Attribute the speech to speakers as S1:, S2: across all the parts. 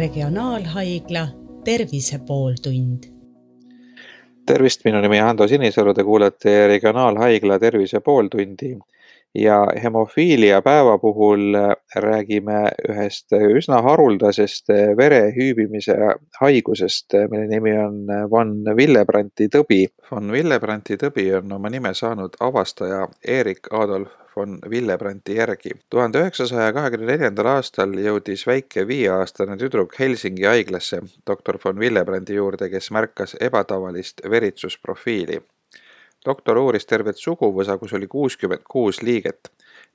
S1: Regionaalhaigla Tervise pooltund.
S2: tervist, minu nimi on Hando Sinisalu, te kuulate Regionaalhaigla Tervise pooltundi ja hemofiilia päeva puhul räägime ühest üsna haruldasest vere hüübimise haigusest, mille nimi on von Willebranti tõbi. von Willebranti tõbi on oma nime saanud avastaja Erik Adolf von Willebranti järgi. tuhande üheksasaja kahekümne neljandal aastal jõudis väike viieaastane tüdruk Helsingi haiglasse doktor von Willebrandi juurde, kes märkas ebatavalist veritsusprofiili doktor uuris tervet suguvõsa, kus oli kuuskümmend kuus liiget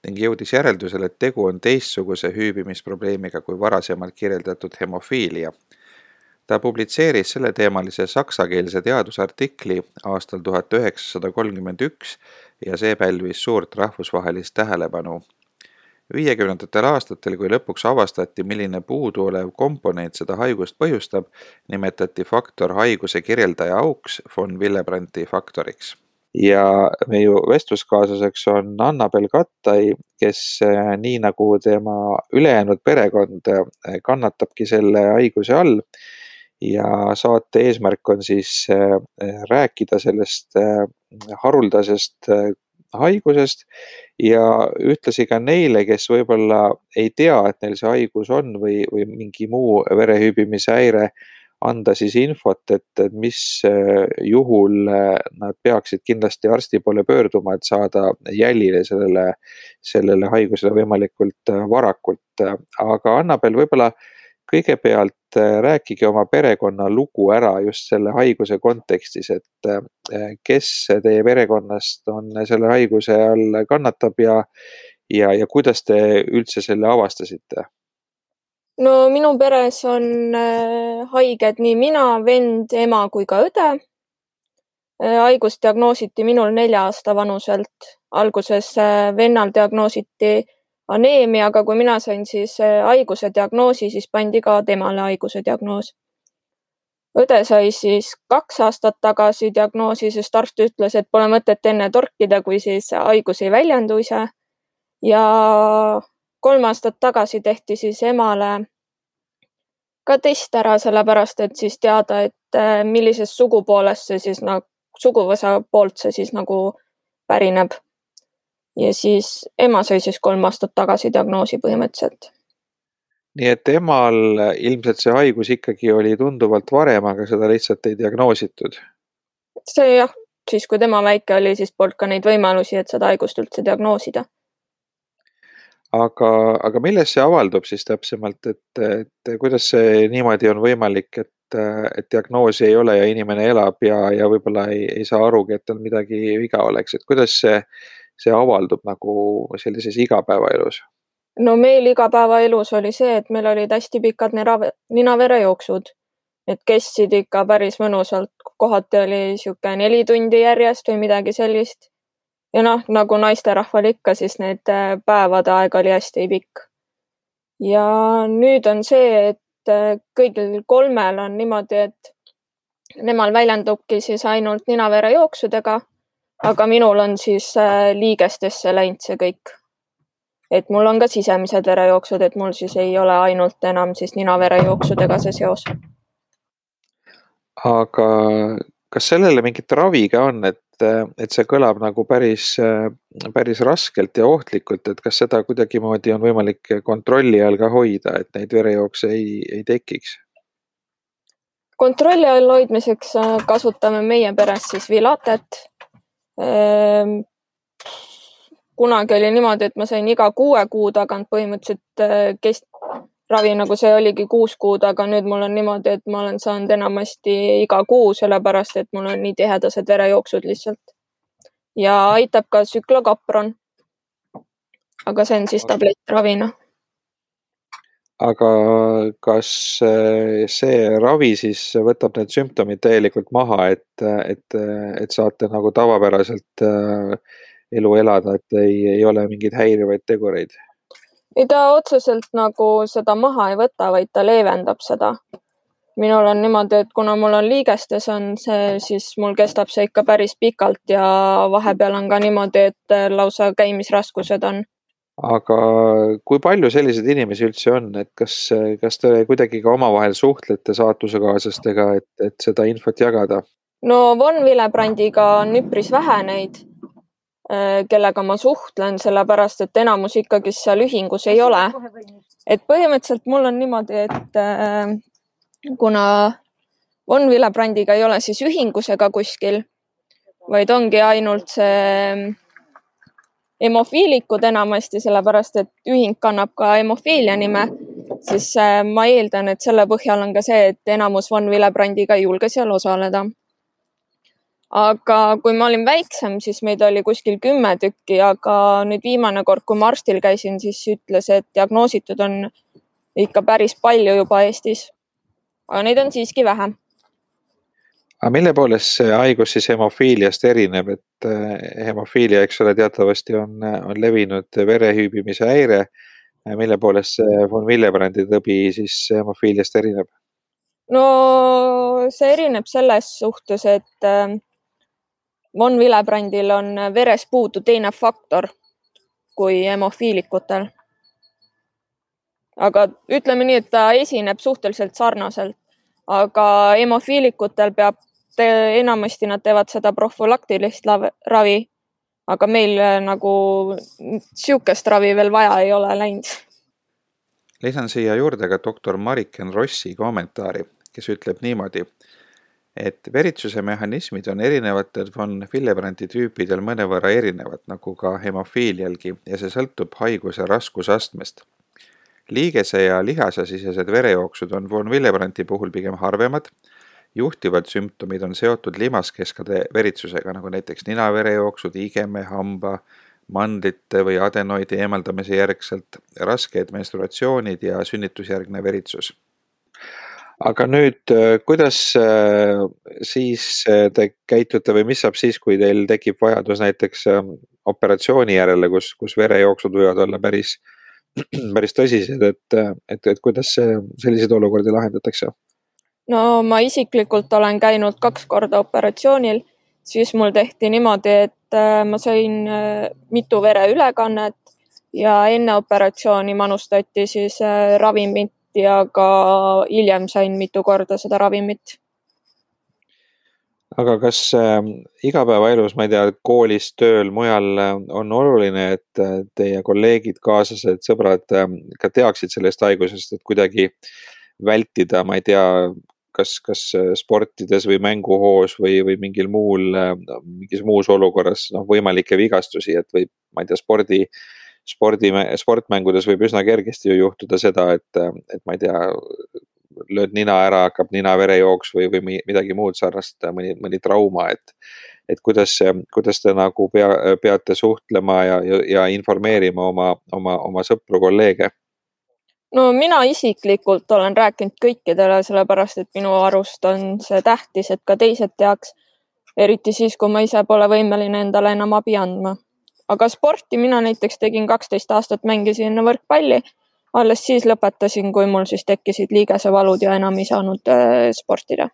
S2: ning jõudis järeldusele, et tegu on teistsuguse hüübimisprobleemiga kui varasemalt kirjeldatud hemofiilia. Ta publitseeris selleteemalise saksakeelse teadusartikli aastal tuhat üheksasada kolmkümmend üks ja see pälvis suurt rahvusvahelist tähelepanu. viiekümnendatel aastatel, kui lõpuks avastati, milline puuduolev komponent seda haigust põhjustab, nimetati faktor haiguse kirjeldaja auks von Willebranti faktoriks ja meie vestluskaaslaseks on Annabel Kattai, kes äh, nii nagu tema ülejäänud perekond äh, kannatabki selle haiguse all. Ja saate eesmärk on siis äh, rääkida sellest haruldasest haigusest ja ühtlasi ka neile, kes võib-olla ei tea, et neil see haigus on või, või mingi muu verehüübimise häire anda siis infot, et, mis äh, juhul äh, nad peaksid kindlasti arsti poole pöörduma, et saada jälile sellele, sellele haigusele võimalikult äh, varakult. aga Annabel, võib-olla kõigepealt rääkige oma perekonna lugu ära just selle haiguse kontekstis, et kes teie perekonnast on selle haiguse all kannatab ja, ja, ja kuidas te üldse selle avastasite?
S3: no minu peres on äh, haiged nii mina, vend, ema kui ka õde. Äh, haigus diagnoositi minul nelja aasta vanuselt. alguses äh, vennal diagnoositi aneemia, aga kui mina sain siis haiguse diagnoosi, siis pandi ka temale haiguse diagnoos. õde sai siis kaks aastat tagasi diagnoosi, sest arst ütles, et pole mõtet enne torkida, kui siis haigus ei väljendu ise. ja kolm aastat tagasi tehti siis emale ka test ära, sellepärast et siis teada, et äh, millisest sugupoolest see siis nagu, suguvõsa poolt see siis nagu pärineb. Ja siis ema sai siis kolm aastat tagasi diagnoosi põhimõtteliselt.
S2: nii et emal ilmselt see haigus ikkagi oli tunduvalt varem, aga seda lihtsalt ei diagnoositud?
S3: see jah, siis kui tema väike oli, siis polnud ka neid võimalusi, et seda haigust üldse diagnoosida
S2: aga, aga milles see avaldub siis täpsemalt, et, et kuidas see niimoodi on võimalik, et, et diagnoosi ei ole ja inimene elab ja, ja võib-olla ei, ei saa arugi, et tal midagi viga oleks, et kuidas see, see avaldub nagu sellises igapäevaelus?
S3: no meil igapäevaelus oli see, et meil olid hästi pikad nina-verejooksud, et kestsid ikka päris mõnusalt, kohati oli niisugune neli tundi järjest või midagi sellist ja noh, nagu naisterahval ikka, siis need äh, päevade aeg oli hästi pikk. ja nüüd on see, et äh, kõigil kolmel on niimoodi, et nemal väljendubki siis ainult ninaverejooksudega, aga minul on siis äh, liigestesse läinud see kõik. et mul on ka sisemised verejooksud, et mul siis ei ole ainult enam siis ninaverejooksudega see seos.
S2: aga kas sellele mingit ravi ka on, et et, et see kõlab nagu päris, päris raskelt ja ohtlikult, et kas seda kuidagimoodi on võimalik kontrolli all ka hoida, et neid verejookse ei, ei tekiks?
S3: kontrolli all hoidmiseks äh, kasutame meie peres siis Vilatet. Ehm, kunagi oli niimoodi, et ma sain iga kuue kuu tagant põhimõtteliselt äh, kest-, ravi nagu see oligi kuus kuud, aga nüüd mul on niimoodi, et ma olen saanud enamasti iga kuu, sellepärast et mul on nii tihedased verejooksud lihtsalt. ja aitab ka tsüklokapron. aga see on siis tablettravina.
S2: Aga kas eh, see ravi siis võtab need sümptomid täielikult maha, et, et, et saate nagu tavapäraselt eh, elu elada, et ei, ei ole mingeid häirivaid tegureid?
S3: ei, ta otseselt nagu seda maha ei võta, vaid ta leevendab seda. minul on niimoodi, et kuna mul on liigestes on see, siis mul kestab see ikka päris pikalt ja vahepeal on ka niimoodi, et lausa käimisraskused on.
S2: Aga kui palju selliseid inimesi üldse on, et kas, kas te kuidagi ka omavahel suhtlete saatusekaaslastega, et, et seda infot jagada?
S3: no Von Willebrandiga on üpris vähe neid, äh, kellega ma suhtlen, sellepärast et enamus ikkagi seal ühingus ei ole. et põhimõtteliselt mul on niimoodi, et äh, kuna Von Willebrandiga ei ole siis ühingus ega kuskil, vaid ongi ainult see hemofiilikud enamasti, sellepärast et ühing kannab ka hemofiilia nime, siis äh, ma eeldan, et selle põhjal on ka see, et enamus Von Willebrandiga ei julge seal osaleda. aga kui ma olin väiksem, siis meid oli kuskil kümme tükki, aga nüüd viimane kord, kui ma arstil käisin, siis ütles, et diagnoositud on ikka päris palju juba Eestis. aga neid on siiski vähe
S2: aga mille poolest see haigus siis hemofiiliast erineb, et äh, hemofiilia, eks ole, teatavasti on, on levinud verehüübimise häire. mille poolest see von Willebrandi tõbi siis hemofiiliast erineb?
S3: no see erineb selles suhtes, et äh, von Willebrandil on veres puudu teine faktor kui hemofiilikutel. aga ütleme nii, et ta esineb suhteliselt sarnaselt, aga hemofiilikutel peab enamasti nad teevad seda profülaktilist ravi. aga meil äh, nagu sihukest ravi veel vaja ei ole läinud.
S2: lisan siia juurde ka doktor Mariken Rossi kommentaari, kes ütleb niimoodi, et veritsuse mehhanismid on erinevatel von Willebrandi tüüpidel mõnevõrra erinevad, nagu ka hemofiilialgi ja see sõltub haiguse raskusastmest liigese ja lihasesisesed verejooksud on von Willebrandi puhul pigem harvemad juhtivad sümptomid on seotud limaskeskade veritsusega, nagu näiteks ninaverejooksud, igeme, hamba, mandlite või adenoidi eemaldamise järgselt, rasked menstruatsioonid ja sünnitusjärgne veritsus. aga nüüd, kuidas äh, siis äh, te käitute või mis saab siis, kui teil tekib vajadus näiteks äh, operatsiooni järele, kus, kus verejooksud võivad olla päris, päris tõsised, et, et, et kuidas selliseid olukordi lahendatakse?
S3: no ma isiklikult olen käinud kaks korda operatsioonil, siis mul tehti niimoodi, et äh, ma sain äh, mitu vereülekannet ja enne operatsiooni manustati siis äh, ravimit ja ka hiljem sain mitu korda seda ravimit
S2: aga kas äh, igapäevaelus, ma ei tea, koolis, tööl, mujal on oluline, et teie kolleegid, kaaslased, sõbrad ka teaksid sellest haigusest, et kuidagi vältida, ma ei tea, kas, kas äh, sportides või mänguhoos või, või mingil muul, äh, mingis muus olukorras noh, võimalikke vigastusi, et võib, ma ei tea, spordi, spordi, sportmängudes võib üsna kergesti ju juhtuda seda, et, et ma ei tea, lööd nina ära, hakkab ninaverejooks või, või midagi muud sarnast, mõni, mõni trauma, et et kuidas, kuidas te nagu pea, peate suhtlema ja, ja, ja informeerima oma, oma, oma sõpru, kolleege
S3: no mina isiklikult olen rääkinud kõikidele, sellepärast et minu arust on see tähtis, et ka teised teaks. eriti siis, kui ma ise pole võimeline endale enam abi andma. aga sporti mina näiteks tegin kaksteist aastat, mängisin võrkpalli. Alles siis lõpetasin, kui mul siis tekkisid liigesevalud ja enam ei saanud äh, sportida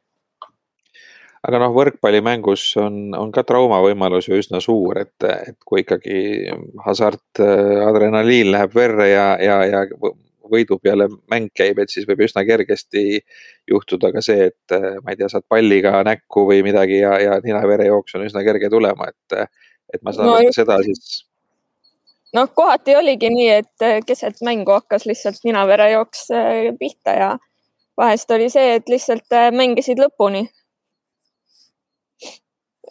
S2: aga noh, võrkpallimängus on, on ka traumavõimalus ju üsna suur, et, et kui ikkagi hasart, äh, adrenaliin läheb verre ja, ja, ja võidu peale mäng käib, et siis võib üsna kergesti juhtuda ka see, et äh, ma ei tea, saad palliga näkku või midagi ja, ja nina-verejooks on üsna kerge tulema, et, et ma saan no, seda siis.
S3: Noh, kohati oligi nii, et äh, keset mängu hakkas lihtsalt nina-verejooks äh, pihta ja vahest oli see, et lihtsalt mängisid lõpuni.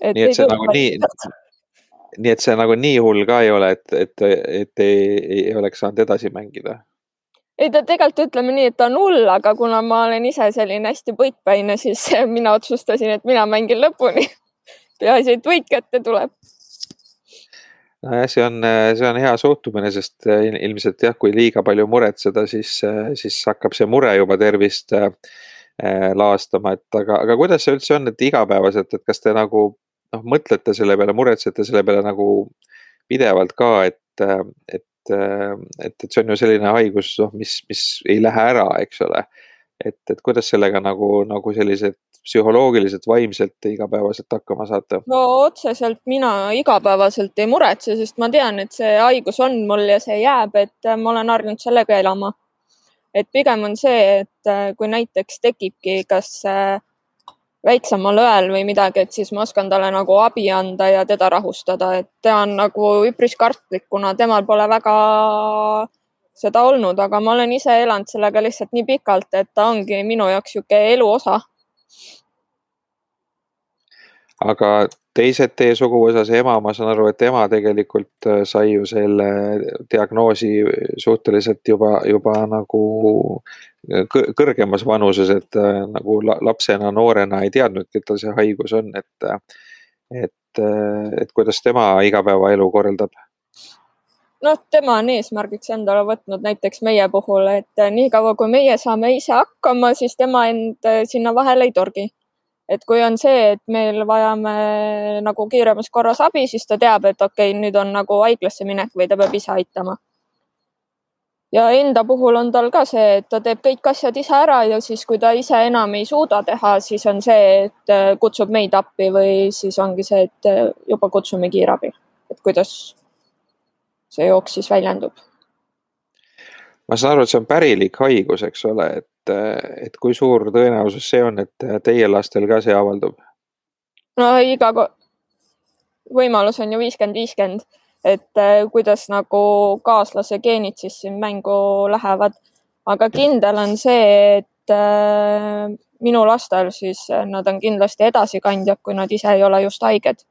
S2: nii et see nagu nii, nii et see nagu nii hull ka ei ole, et, et, et ei, ei oleks saanud edasi mängida
S3: ei, ta tegelikult ütleme nii, et ta on hull, aga kuna ma olen ise selline hästi võitpäine, siis mina otsustasin, et mina mängin lõpuni. peaasi, et võit kätte tuleb.
S2: Nojah, see on, see on hea suhtumine, sest ilmselt jah, kui liiga palju muretseda, siis, siis hakkab see mure juba tervist äh, laastama, et aga, aga kuidas see üldse on, et igapäevaselt, et kas te nagu noh, mõtlete selle peale, muretsete selle peale nagu pidevalt ka, et, et et, et see on ju selline haigus, noh, mis, mis ei lähe ära, eks ole. et, et kuidas sellega nagu, nagu sellised psühholoogiliselt, vaimselt igapäevaselt hakkama saate?
S3: no otseselt mina igapäevaselt ei muretse, sest ma tean, et see haigus on mul ja see jääb, et ma olen harjunud sellega elama. et pigem on see, et kui näiteks tekibki kas väiksemal õel või midagi, et siis ma oskan talle nagu abi anda ja teda rahustada, et ta on nagu üpris kartlik, kuna temal pole väga seda olnud, aga ma olen ise elanud sellega lihtsalt nii pikalt, et ta ongi minu jaoks niisugune elu osa.
S2: Aga teised teie suguvõsas ema, ma saan aru, et ema tegelikult äh, sai ju selle diagnoosi suhteliselt juba, juba nagu kõrgemas vanuses, et äh, nagu lapsena, noorena ei teadnudki, et tal see haigus on, et, et, et kuidas tema igapäevaelu korraldab?
S3: Noh, tema on eesmärgiks endale võtnud näiteks meie puhul, et niikaua kui meie saame ise hakkama, siis tema end sinna vahele ei torgi. et kui on see, et meil vajame nagu kiiremas korras abi, siis ta teab, et okei okay,, nüüd on nagu haiglasse minek või ta peab ise aitama ja enda puhul on tal ka see, et ta teeb kõik asjad ise ära ja siis, kui ta ise enam ei suuda teha, siis on see, et kutsub meid appi või siis ongi see, et juba kutsume kiirabi. et kuidas see jooks siis väljendub.
S2: ma saan aru, et see on pärilik haigus, eks ole, et, et kui suur tõenäosus see on, et teie lastel ka see avaldub?
S3: no iga võimalus on ju viiskümmend, viiskümmend et äh, kuidas nagu kaaslase geenid siis siin mängu lähevad. aga kindel on see, et äh, minu lastel siis äh, nad on kindlasti edasikandjad, kui nad ise ei ole just haiged.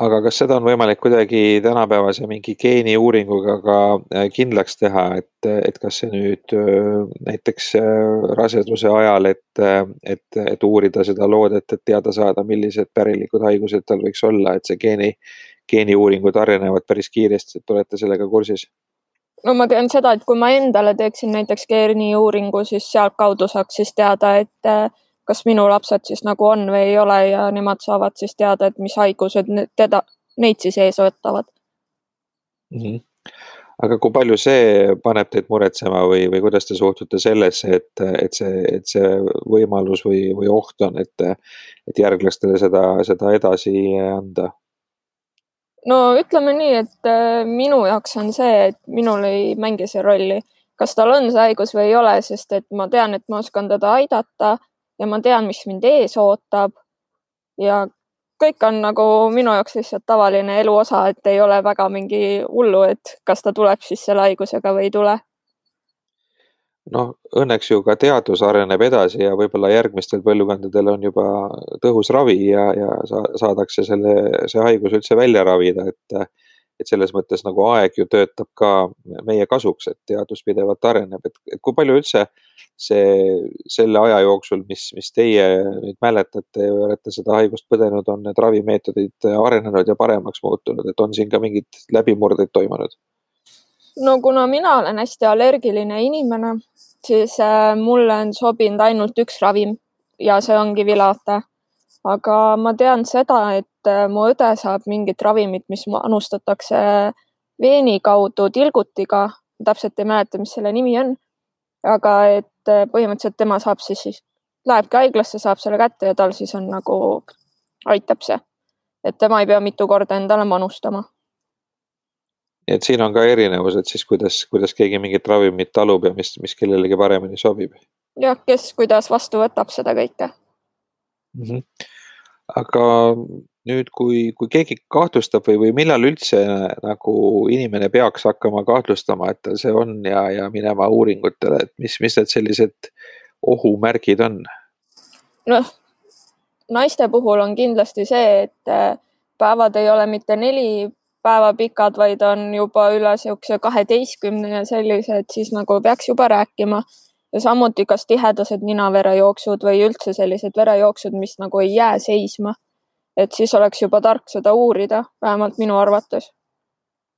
S2: Aga kas seda on võimalik kuidagi tänapäevase mingi geeniuuringuga ka kindlaks teha, et, et kas see nüüd näiteks raseduse ajal, et, et, et uurida seda loodet, et teada saada, millised pärilikud haigused tal võiks olla, et see geeni geeniuuringud arenevad päris kiiresti, et olete sellega kursis?
S3: no ma tean seda, et kui ma endale teeksin näiteks geeniuuringu, siis sealtkaudu saaks siis teada, et äh, kas minu lapsed siis nagu on või ei ole ja nemad saavad siis teada, et mis haigused teda, neid siis ees ootavad
S2: mm. -hmm aga kui palju see paneb teid muretsema või, või kuidas te suhtute sellesse, et, et see, et see võimalus või, või oht on, et, et järglastele seda, seda edasi anda?
S3: no ütleme nii, et äh, minu jaoks on see, et minul ei mängi see rolli, kas tal on see haigus või ei ole, sest et ma tean, et ma oskan teda aidata ja ma tean, mis mind ees ootab. ja kõik on nagu minu jaoks lihtsalt tavaline elu osa, et ei ole väga mingi hullu, et kas ta tuleb siis selle haigusega või ei tule
S2: noh, õnneks ju ka teadus areneb edasi ja võib-olla järgmistel põlvkondadel on juba tõhus ravi ja, ja saadakse selle, see haigus üldse välja ravida, et et selles mõttes nagu aeg ju töötab ka meie kasuks, et teadus pidevalt areneb, et, kui palju üldse see, selle aja jooksul, mis, mis teie nüüd mäletate ja olete seda haigust põdenud, on need ravimeetodid arenenud ja paremaks muutunud, et on siin ka mingeid läbimurdeid toimunud?
S3: no kuna mina olen hästi allergiline inimene, siis äh, mulle on sobinud ainult üks ravim ja see ongi Vilate. aga ma tean seda, et äh, mu õde saab mingit ravimit, mis manustatakse veeni kaudu tilgutiga. täpselt ei mäleta, mis selle nimi on. aga et äh, põhimõtteliselt tema saab siis, siis lähebki haiglasse, saab selle kätte ja tal siis on nagu, aitab see. et tema ei pea mitu korda endale manustama
S2: nii et siin on ka erinevused siis, kuidas, kuidas keegi mingit ravimit talub ja mis, mis kellelegi paremini sobib.
S3: jah, kes kuidas vastu võtab seda kõike
S2: mm. -hmm. aga nüüd, kui, kui keegi kahtlustab või, või millal üldse nagu inimene peaks hakkama kahtlustama, et tal see on ja, ja minema uuringutele, et mis, mis need sellised ohumärgid on?
S3: noh, naiste puhul on kindlasti see, et äh, päevad ei ole mitte neli päevapikad, vaid on juba üle niisuguse kaheteistkümne ja sellised, siis nagu peaks juba rääkima. ja samuti, kas tihedased ninaverejooksud või üldse sellised verejooksud, mis nagu ei jää seisma. Et siis oleks juba tark seda uurida, vähemalt minu arvates.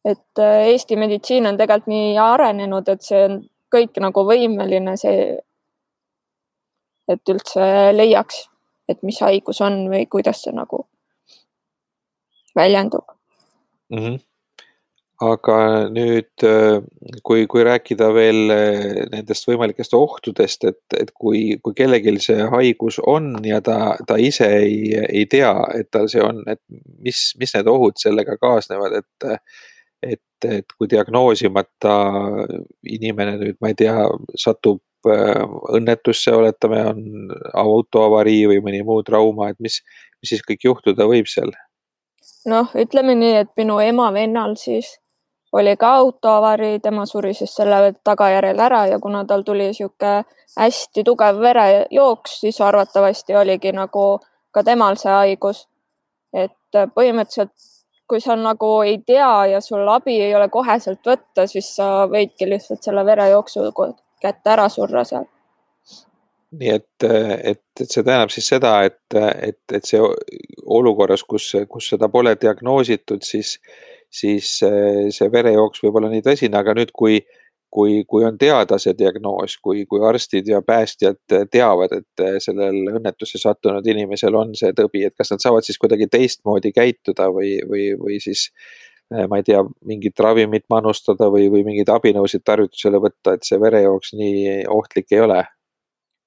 S3: et äh, Eesti meditsiin on tegelikult nii arenenud, et see on kõik nagu võimeline see, et üldse leiaks, et mis haigus on või kuidas see nagu väljendub
S2: mm. -hmm. Aga nüüd, kui, kui rääkida veel nendest võimalikest ohtudest, et, et kui, kui kellelgi see haigus on ja ta, ta ise ei, ei tea, et tal see on, et mis, mis need ohud sellega kaasnevad, et et, et kui diagnoosimata inimene nüüd, ma ei tea, satub õnnetusse, oletame, on autoavarii või mõni muu trauma, et mis, mis siis kõik juhtuda võib seal?
S3: noh, ütleme nii, et minu ema vennal siis oli ka autoavarii, tema suri siis selle tagajärjel ära ja kuna tal tuli niisugune hästi tugev verejooks, siis arvatavasti oligi nagu ka temal see haigus. et põhimõtteliselt, kui sa nagu ei tea ja sul abi ei ole koheselt võtta, siis sa võidki lihtsalt selle verejooksu kätte ära surra seal
S2: nii et, et, et see tähendab siis seda, et, et, et see olukorras, kus, kus seda pole diagnoositud, siis siis eh, see verejooks võib olla nii tõsine, aga nüüd, kui, kui, kui on teada see diagnoos, kui, kui arstid ja päästjad teavad, et eh, sellel õnnetusse sattunud inimesel on see tõbi, et kas nad saavad siis kuidagi teistmoodi käituda või, või, või siis eh, ma ei tea, mingit ravimit manustada või, või mingeid abinõusid tarvitusele võtta, et see verejooks nii ohtlik ei ole?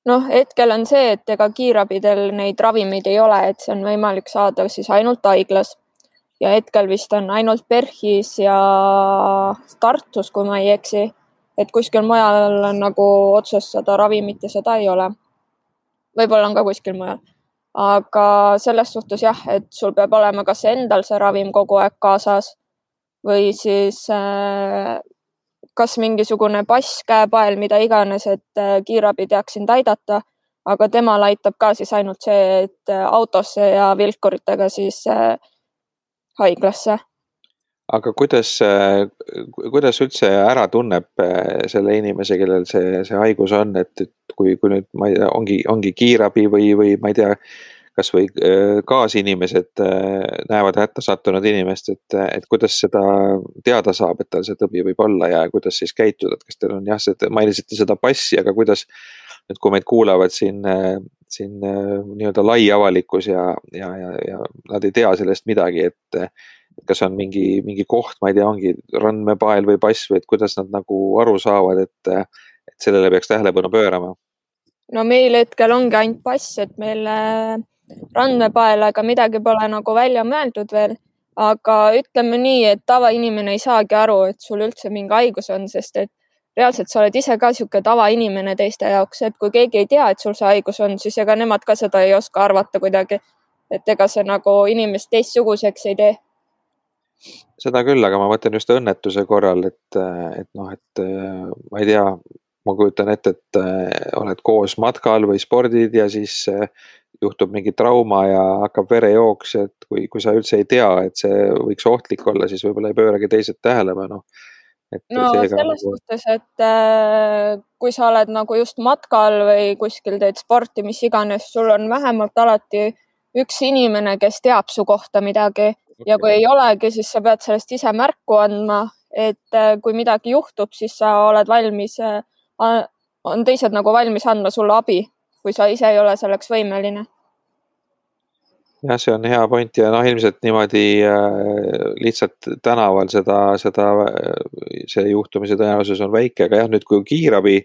S3: noh, hetkel on see, et ega kiirabidel neid ravimeid ei ole, et see on võimalik saada siis ainult haiglas ja hetkel vist on ainult PERHis ja Tartus, kui ma ei eksi. et kuskil mujal on nagu otsest seda ravimit ja seda ei ole. võib-olla on ka kuskil mujal. aga selles suhtes jah, et sul peab olema kas endal see ravim kogu aeg kaasas või siis äh, kas mingisugune pass, käepael, mida iganes, et äh, kiirabi teaks sind aidata aga temal aitab ka siis ainult see, et äh, autosse ja vilkuritega siis äh, haiglasse.
S2: aga kuidas, kuidas üldse ära tunneb eh, selle inimese, kellel see, see haigus on, et, et kui, kui nüüd ma ei tea, ongi, ongi kiirabi või, või ma ei tea, kasvõi eh, kaasinimesed eh, näevad hätta sattunud inimest, et, et kuidas seda teada saab, et tal see tõbi võib olla ja kuidas siis käituda, et kas teil on jah, mainisite seda passi, aga kuidas nüüd, kui meid kuulavad siin, siin nii-öelda lai avalikkus ja, ja, ja, ja nad ei tea sellest midagi, et kas on mingi, mingi koht, ma ei tea, ongi randmepael või pass või et kuidas nad nagu aru saavad, et, et sellele peaks tähelepanu pöörama?
S3: no meil hetkel ongi ainult pass, et meil randmepael, aga midagi pole nagu välja mõeldud veel. aga ütleme nii, et tavainimene ei saagi aru, et sul üldse mingi haigus on, sest et reaalselt sa oled ise ka niisugune tavainimene teiste jaoks, et kui keegi ei tea, et sul see haigus on, siis ega nemad ka seda ei oska arvata kuidagi. et ega see nagu inimest teistsuguseks ei tee.
S2: seda küll, aga ma mõtlen just õnnetuse korral, et, et noh, et ma ei tea, ma kujutan ette, et oled koos matkal või spordid ja siis juhtub mingi trauma ja hakkab verejooks, et kui, kui sa üldse ei tea, et see võiks ohtlik olla, siis võib-olla ei pööragi teised tähelepanu.
S3: No selles nagu... suhtes, et äh, kui sa oled nagu just matkal või kuskil teed sporti, mis iganes, sul on vähemalt alati üks inimene, kes teab su kohta midagi. Okay. ja kui ei olegi, siis sa pead sellest ise märku andma, et äh, kui midagi juhtub, siis sa oled valmis äh,, on teised nagu valmis andma sulle abi, kui sa ise ei ole selleks võimeline
S2: jah, see on hea point ja noh, ilmselt niimoodi äh, lihtsalt tänaval seda, seda, see juhtumise tõenäosus on väike, aga jah, nüüd kui kiirabi,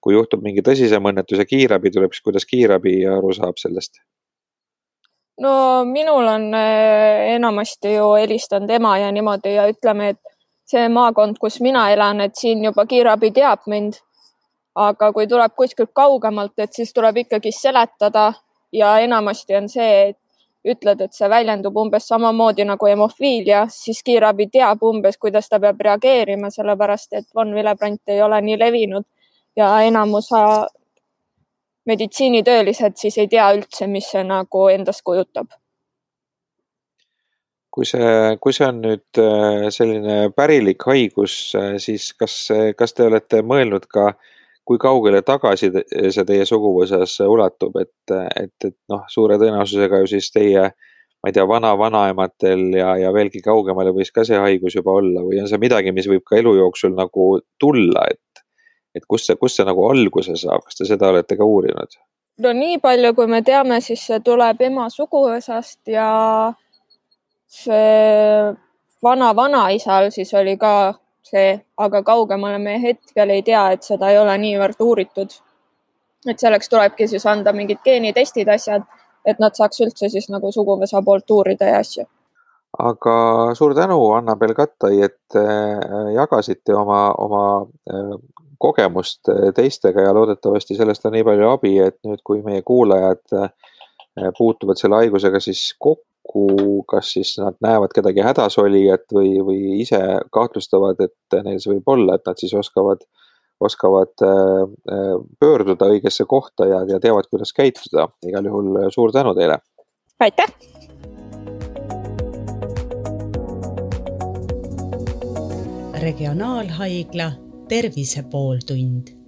S2: kui juhtub mingi tõsisem õnnetus ja kiirabi tuleb, siis kuidas kiirabi aru saab sellest?
S3: no minul on äh, enamasti ju helistanud ema ja niimoodi ja ütleme, et see maakond, kus mina elan, et siin juba kiirabi teab mind. Aga kui tuleb kuskilt kaugemalt, et siis tuleb ikkagi seletada ja enamasti on see, et ütled, et see väljendub umbes samamoodi nagu hemofiilia, siis kiirabi teab umbes, kuidas ta peab reageerima, sellepärast et von Willebrand ei ole nii levinud ja enamus meditsiinitöölised siis ei tea üldse, mis see nagu endast kujutab.
S2: kui see, kui see on nüüd äh, selline pärilik haigus, äh, siis kas, kas te olete mõelnud ka äh, kui kaugele tagasi see teie suguvõsas ulatub, et, et, et noh, suure tõenäosusega ju siis teie, ma ei tea, vana-vanaematel ja, ja veelgi kaugemale võis ka see haigus juba olla või on see midagi, mis võib ka elu jooksul nagu tulla, et, et kust see, kust see nagu alguse saab, kas te seda olete ka uurinud?
S3: no nii palju, kui me teame, siis see tuleb ema suguvõsast ja see vana-vanaisal siis oli ka see, aga kaugemale me hetkel ei tea, et seda ei ole niivõrd uuritud. et selleks tulebki siis anda mingid geenitestid, asjad, et nad saaks üldse siis nagu suguvõsa poolt uurida ja asju
S2: aga suur tänu, Annabel Kattai, et äh, jagasite oma, oma äh, kogemust äh, teistega ja loodetavasti sellest on nii palju abi, et nüüd, kui meie kuulajad puutuvad selle haigusega siis kokku, kas siis nad näevad kedagi hädasolijat või, või ise kahtlustavad, et neil see võib olla, et nad siis oskavad, oskavad pöörduda õigesse kohta ja, ja teavad, kuidas käituda. igal juhul suur tänu teile.
S3: aitäh
S1: Regionaalhaigla Tervise pooltund